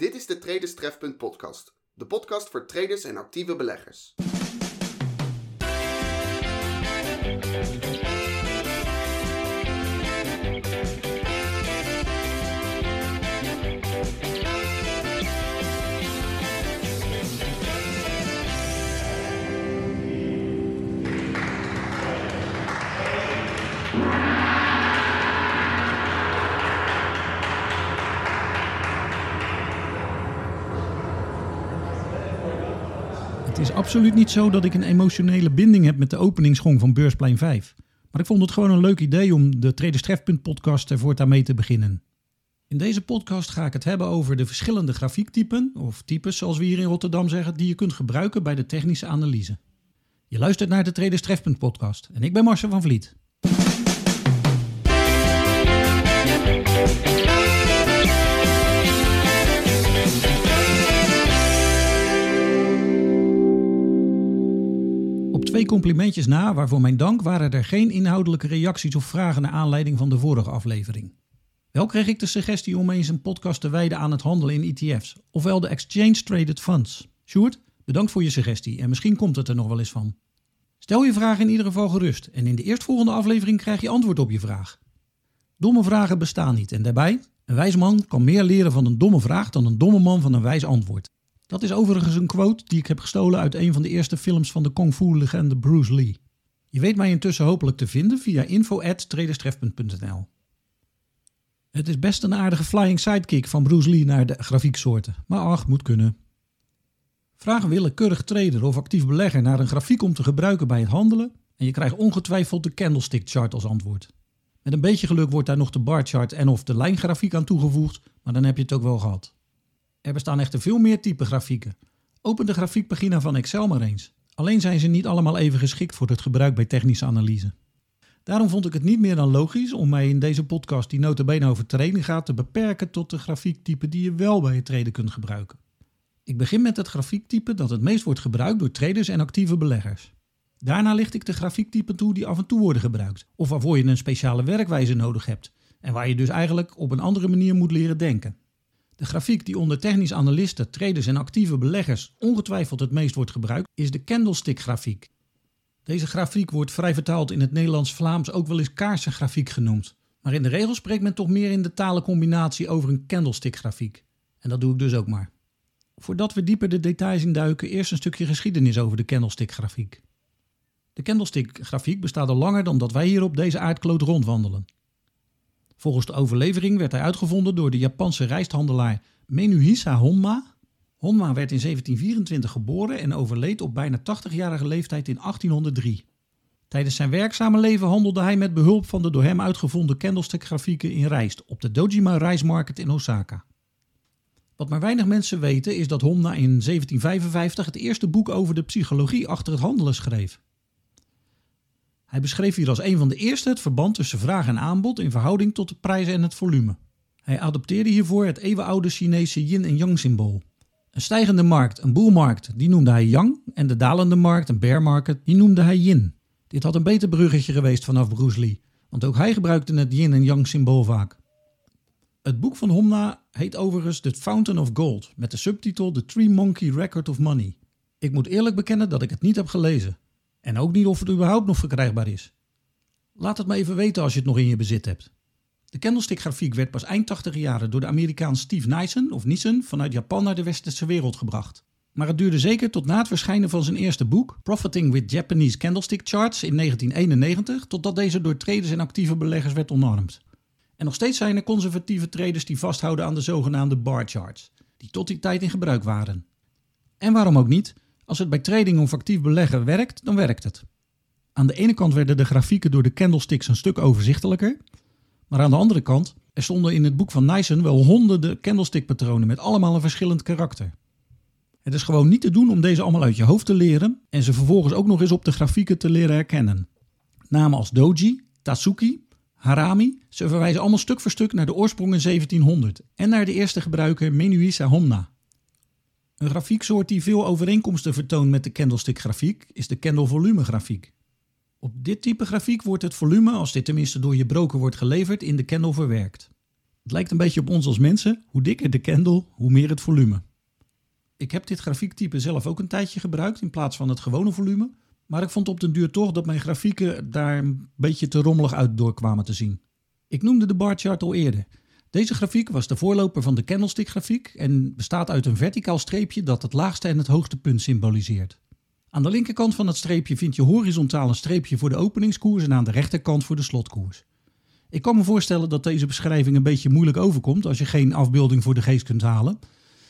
Dit is de Traders Trefpunt podcast. De podcast voor traders en actieve beleggers. Is absoluut niet zo dat ik een emotionele binding heb met de openingsgong van Beursplein 5. Maar ik vond het gewoon een leuk idee om de Traders Trefpunt podcast er voortaan mee te beginnen. In deze podcast ga ik het hebben over de verschillende grafiektypen, of types zoals we hier in Rotterdam zeggen, die je kunt gebruiken bij de technische analyse. Je luistert naar de Traders Trefpunt podcast en ik ben Marcel van Vliet. Twee complimentjes na, waarvoor mijn dank, waren er geen inhoudelijke reacties of vragen naar aanleiding van de vorige aflevering. Wel kreeg ik de suggestie om eens een podcast te wijden aan het handelen in ETF's, ofwel de Exchange Traded Funds. Sjoerd, bedankt voor je suggestie en misschien komt het er nog wel eens van. Stel je vraag in ieder geval gerust en in de eerstvolgende aflevering krijg je antwoord op je vraag. Domme vragen bestaan niet en daarbij, een wijs man kan meer leren van een domme vraag dan een domme man van een wijs antwoord. Dat is overigens een quote die ik heb gestolen uit een van de eerste films van de kung fu legende Bruce Lee. Je weet mij intussen hopelijk te vinden via info@traderstrefpunt.nl. Het is best een aardige flying sidekick van Bruce Lee naar de grafieksoorten, maar ach, moet kunnen. Vraag een willekeurig trader of actief belegger naar een grafiek om te gebruiken bij het handelen en je krijgt ongetwijfeld de candlestick chart als antwoord. Met een beetje geluk wordt daar nog de bar chart en of de lijngrafiek aan toegevoegd, maar dan heb je het ook wel gehad. Er bestaan echter veel meer type grafieken. Open de grafiekpagina van Excel maar eens. Alleen zijn ze niet allemaal even geschikt voor het gebruik bij technische analyse. Daarom vond ik het niet meer dan logisch om mij in deze podcast, die notabene over training gaat, te beperken tot de grafiektype die je wel bij het traden kunt gebruiken. Ik begin met het grafiektype dat het meest wordt gebruikt door traders en actieve beleggers. Daarna licht ik de grafiektypen toe die af en toe worden gebruikt, of waarvoor je een speciale werkwijze nodig hebt, en waar je dus eigenlijk op een andere manier moet leren denken. De grafiek die onder technisch analisten, traders en actieve beleggers ongetwijfeld het meest wordt gebruikt, is de candlestick-grafiek. Deze grafiek wordt vrij vertaald in het Nederlands-Vlaams ook wel eens kaarsengrafiek genoemd. Maar in de regel spreekt men toch meer in de talencombinatie over een candlestick-grafiek. En dat doe ik dus ook maar. Voordat we dieper de details induiken, eerst een stukje geschiedenis over de candlestick-grafiek. De candlestick-grafiek bestaat al langer dan dat wij hier op deze aardkloot rondwandelen. Volgens de overlevering werd hij uitgevonden door de Japanse rijsthandelaar Menuhisa Honma. Honma werd in 1724 geboren en overleed op bijna 80-jarige leeftijd in 1803. Tijdens zijn werkzame leven handelde hij met behulp van de door hem uitgevonden candlestick-grafieken in rijst op de Dojima Rice Market in Osaka. Wat maar weinig mensen weten is dat Honma in 1755 het eerste boek over de psychologie achter het handelen schreef. Hij beschreef hier als een van de eerste het verband tussen vraag en aanbod in verhouding tot de prijzen en het volume. Hij adopteerde hiervoor het eeuwenoude Chinese yin en yang symbool. Een stijgende markt, een boelmarkt, die noemde hij yang en de dalende markt, een bear market, die noemde hij yin. Dit had een beter bruggetje geweest vanaf Bruce Lee, want ook hij gebruikte het yin en yang symbool vaak. Het boek van Homna heet overigens The Fountain of Gold met de subtitel The Three Monkey Record of Money. Ik moet eerlijk bekennen dat ik het niet heb gelezen. En ook niet of het überhaupt nog verkrijgbaar is. Laat het me even weten als je het nog in je bezit hebt. De candlestick-grafiek werd pas eind 80 jaren door de Amerikaan Steve Nyssen of Nissen vanuit Japan naar de westerse wereld gebracht. Maar het duurde zeker tot na het verschijnen van zijn eerste boek, Profiting with Japanese Candlestick Charts in 1991, totdat deze door traders en actieve beleggers werd omarmd. En nog steeds zijn er conservatieve traders die vasthouden aan de zogenaamde bar charts, die tot die tijd in gebruik waren. En waarom ook niet? Als het bij trading of actief beleggen werkt, dan werkt het. Aan de ene kant werden de grafieken door de candlesticks een stuk overzichtelijker, maar aan de andere kant, er stonden in het boek van Nyssen wel honderden candlestick-patronen met allemaal een verschillend karakter. Het is gewoon niet te doen om deze allemaal uit je hoofd te leren en ze vervolgens ook nog eens op de grafieken te leren herkennen. Namen als Doji, Tatsuki, Harami, ze verwijzen allemaal stuk voor stuk naar de oorsprong in 1700 en naar de eerste gebruiker Menuhisa Homna. Een grafieksoort die veel overeenkomsten vertoont met de candlestick-grafiek is de candle-volume-grafiek. Op dit type grafiek wordt het volume, als dit tenminste door je broker wordt geleverd, in de candle verwerkt. Het lijkt een beetje op ons als mensen. Hoe dikker de candle, hoe meer het volume. Ik heb dit grafiektype zelf ook een tijdje gebruikt in plaats van het gewone volume. Maar ik vond op den duur toch dat mijn grafieken daar een beetje te rommelig uit door kwamen te zien. Ik noemde de bar chart al eerder. Deze grafiek was de voorloper van de candlestick grafiek en bestaat uit een verticaal streepje dat het laagste en het hoogste punt symboliseert. Aan de linkerkant van het streepje vind je horizontaal een streepje voor de openingskoers en aan de rechterkant voor de slotkoers. Ik kan me voorstellen dat deze beschrijving een beetje moeilijk overkomt als je geen afbeelding voor de geest kunt halen.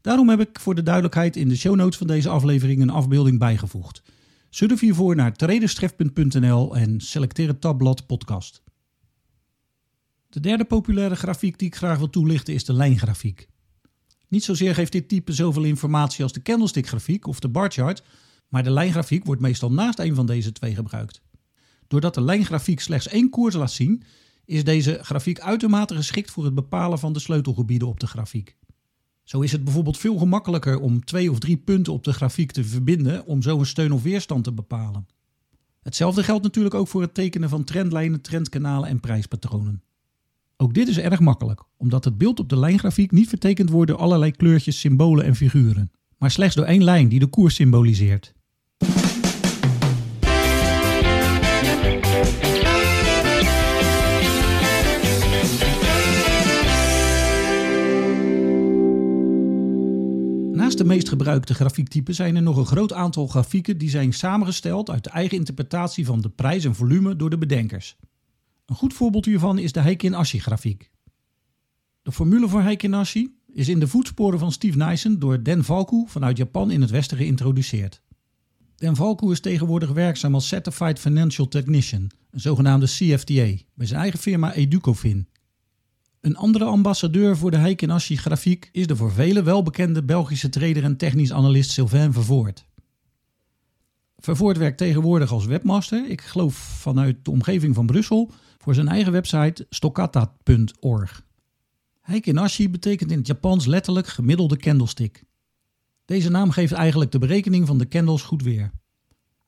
Daarom heb ik voor de duidelijkheid in de show notes van deze aflevering een afbeelding bijgevoegd. Surf hiervoor naar traderstref.nl en selecteer het tabblad podcast. De derde populaire grafiek die ik graag wil toelichten is de lijngrafiek. Niet zozeer geeft dit type zoveel informatie als de candlestick grafiek of de bar chart, maar de lijngrafiek wordt meestal naast een van deze twee gebruikt. Doordat de lijngrafiek slechts één koers laat zien, is deze grafiek uitermate geschikt voor het bepalen van de sleutelgebieden op de grafiek. Zo is het bijvoorbeeld veel gemakkelijker om twee of drie punten op de grafiek te verbinden om zo een steun of weerstand te bepalen. Hetzelfde geldt natuurlijk ook voor het tekenen van trendlijnen, trendkanalen en prijspatronen. Ook dit is erg makkelijk, omdat het beeld op de lijngrafiek niet vertekend wordt door allerlei kleurtjes, symbolen en figuren, maar slechts door één lijn die de koers symboliseert. Naast de meest gebruikte grafiektypen zijn er nog een groot aantal grafieken die zijn samengesteld uit de eigen interpretatie van de prijs en volume door de bedenkers. Een goed voorbeeld hiervan is de Heikin-Ashi-grafiek. De formule voor Heikin-Ashi is in de voetsporen van Steve Nyssen door Den Valku vanuit Japan in het Westen geïntroduceerd. Den Valku is tegenwoordig werkzaam als Certified Financial Technician, een zogenaamde CFTA, bij zijn eigen firma Educofin. Een andere ambassadeur voor de Heikin-Ashi-grafiek is de voor velen welbekende Belgische trader en technisch analist Sylvain Vervoort. Vervoort werkt tegenwoordig als webmaster, ik geloof vanuit de omgeving van Brussel, voor zijn eigen website stoccata.org. Heikinashi betekent in het Japans letterlijk gemiddelde candlestick. Deze naam geeft eigenlijk de berekening van de candles goed weer.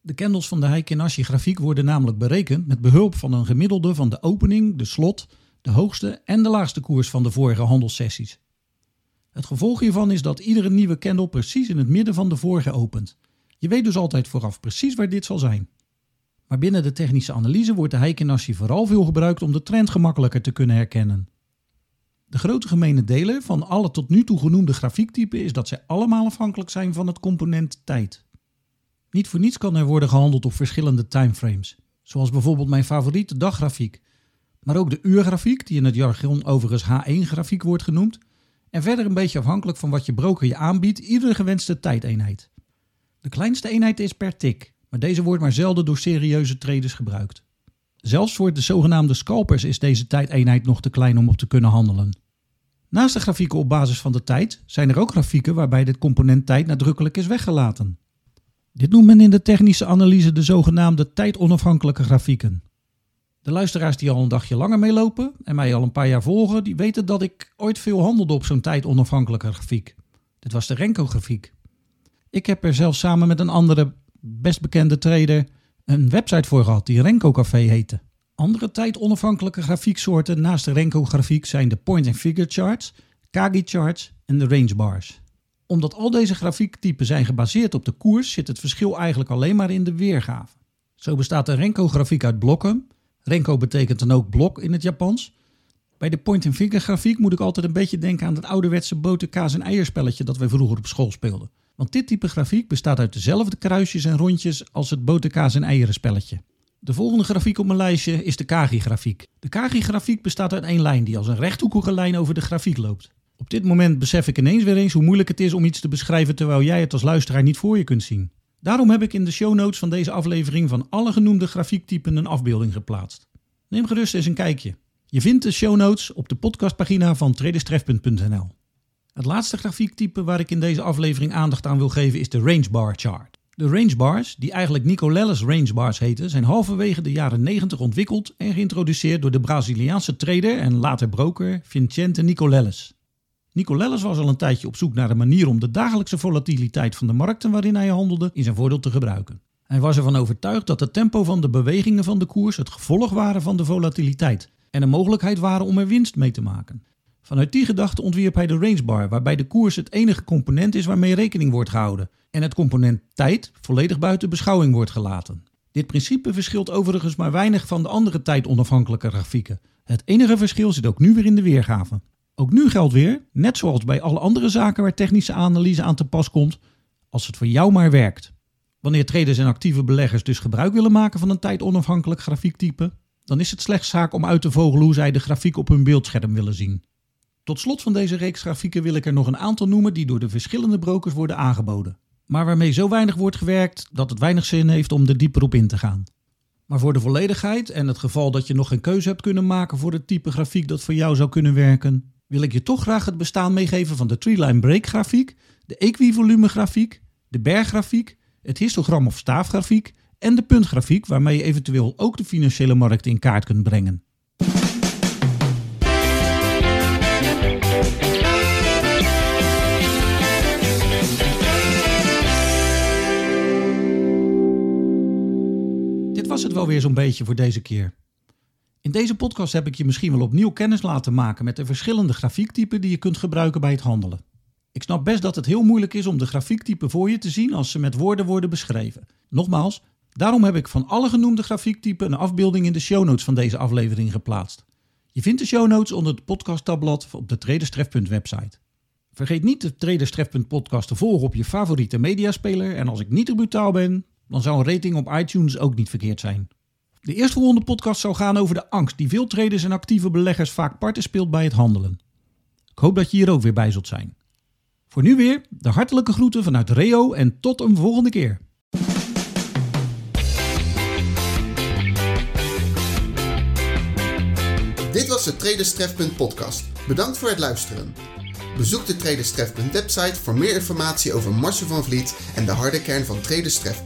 De candles van de Heikinashi grafiek worden namelijk berekend met behulp van een gemiddelde van de opening, de slot, de hoogste en de laagste koers van de vorige handelssessies. Het gevolg hiervan is dat iedere nieuwe candle precies in het midden van de vorige opent. Je weet dus altijd vooraf precies waar dit zal zijn. Maar binnen de technische analyse wordt de Heikinassi vooral veel gebruikt om de trend gemakkelijker te kunnen herkennen. De grote gemene deler van alle tot nu toe genoemde grafiektypen is dat zij allemaal afhankelijk zijn van het component tijd. Niet voor niets kan er worden gehandeld op verschillende timeframes, zoals bijvoorbeeld mijn favoriete daggrafiek, maar ook de uurgrafiek, die in het jargon overigens H1-grafiek wordt genoemd, en verder een beetje afhankelijk van wat je broker je aanbiedt, iedere gewenste tijdeenheid. De kleinste eenheid is per tik, deze wordt maar zelden door serieuze traders gebruikt. Zelfs voor de zogenaamde scalpers is deze tijdeenheid nog te klein om op te kunnen handelen. Naast de grafieken op basis van de tijd zijn er ook grafieken waarbij dit component tijd nadrukkelijk is weggelaten. Dit noemt men in de technische analyse de zogenaamde tijdonafhankelijke grafieken. De luisteraars die al een dagje langer meelopen en mij al een paar jaar volgen, die weten dat ik ooit veel handelde op zo'n tijdonafhankelijke grafiek. Dit was de Renko-grafiek. Ik heb er zelfs samen met een andere best bekende trader een website voor gehad die Renko Café heette. Andere tijdonafhankelijke grafieksoorten naast de Renko-grafiek zijn de point-and-figure charts, Kagi-charts en de range bars. Omdat al deze grafiektypen zijn gebaseerd op de koers, zit het verschil eigenlijk alleen maar in de weergave. Zo bestaat de Renko-grafiek uit blokken. Renko betekent dan ook blok in het Japans. Bij de point-and-figure grafiek moet ik altijd een beetje denken aan het ouderwetse boter, kaas en eierspelletje dat wij vroeger op school speelden. Want dit type grafiek bestaat uit dezelfde kruisjes en rondjes als het boterkaas en eieren spelletje. De volgende grafiek op mijn lijstje is de Kagi-grafiek. De Kagi-grafiek bestaat uit één lijn die als een rechthoekige lijn over de grafiek loopt. Op dit moment besef ik ineens weer eens hoe moeilijk het is om iets te beschrijven terwijl jij het als luisteraar niet voor je kunt zien. Daarom heb ik in de show notes van deze aflevering van alle genoemde grafiektypen een afbeelding geplaatst. Neem gerust eens een kijkje. Je vindt de show notes op de podcastpagina van traderstref.nl. Het laatste grafiektype waar ik in deze aflevering aandacht aan wil geven is de range bar chart. De range bars, die eigenlijk Nicolelles range bars heten, zijn halverwege de jaren 90 ontwikkeld en geïntroduceerd door de Braziliaanse trader en later broker Vincente Nicolelles. Nicolelles was al een tijdje op zoek naar een manier om de dagelijkse volatiliteit van de markten waarin hij handelde in zijn voordeel te gebruiken. Hij was ervan overtuigd dat het tempo van de bewegingen van de koers het gevolg waren van de volatiliteit en een mogelijkheid waren om er winst mee te maken. Vanuit die gedachte ontwierp hij de rangebar, waarbij de koers het enige component is waarmee rekening wordt gehouden en het component tijd volledig buiten beschouwing wordt gelaten. Dit principe verschilt overigens maar weinig van de andere tijdonafhankelijke grafieken. Het enige verschil zit ook nu weer in de weergave. Ook nu geldt weer, net zoals bij alle andere zaken waar technische analyse aan te pas komt, als het voor jou maar werkt. Wanneer traders en actieve beleggers dus gebruik willen maken van een tijdonafhankelijk grafiektype, dan is het slechts zaak om uit te vogelen hoe zij de grafiek op hun beeldscherm willen zien. Tot slot van deze reeks grafieken wil ik er nog een aantal noemen die door de verschillende brokers worden aangeboden, maar waarmee zo weinig wordt gewerkt dat het weinig zin heeft om er dieper op in te gaan. Maar voor de volledigheid en het geval dat je nog geen keuze hebt kunnen maken voor het type grafiek dat voor jou zou kunnen werken, wil ik je toch graag het bestaan meegeven van de Treeline Break grafiek, de equivolume grafiek, de berggrafiek, het histogram of staafgrafiek en de puntgrafiek waarmee je eventueel ook de financiële markt in kaart kunt brengen. Was het wel weer zo'n beetje voor deze keer. In deze podcast heb ik je misschien wel opnieuw kennis laten maken met de verschillende grafiektypen die je kunt gebruiken bij het handelen. Ik snap best dat het heel moeilijk is om de grafiektypen voor je te zien als ze met woorden worden beschreven. Nogmaals, daarom heb ik van alle genoemde grafiektypen een afbeelding in de show notes van deze aflevering geplaatst. Je vindt de show notes onder het podcast-tabblad op de Traderstref.website. website. Vergeet niet de Traderstref podcast te volgen op je favoriete mediaspeler en als ik niet te brutaal ben, dan zou een rating op iTunes ook niet verkeerd zijn. De eerstvolgende podcast zou gaan over de angst die veel traders en actieve beleggers vaak parten speelt bij het handelen. Ik hoop dat je hier ook weer bij zult zijn. Voor nu weer de hartelijke groeten vanuit Reo en tot een volgende keer. Dit was de Traderstref.podcast. podcast. Bedankt voor het luisteren. Bezoek de Traderstref.website website voor meer informatie over Marcel van Vliet en de harde kern van Traderstref.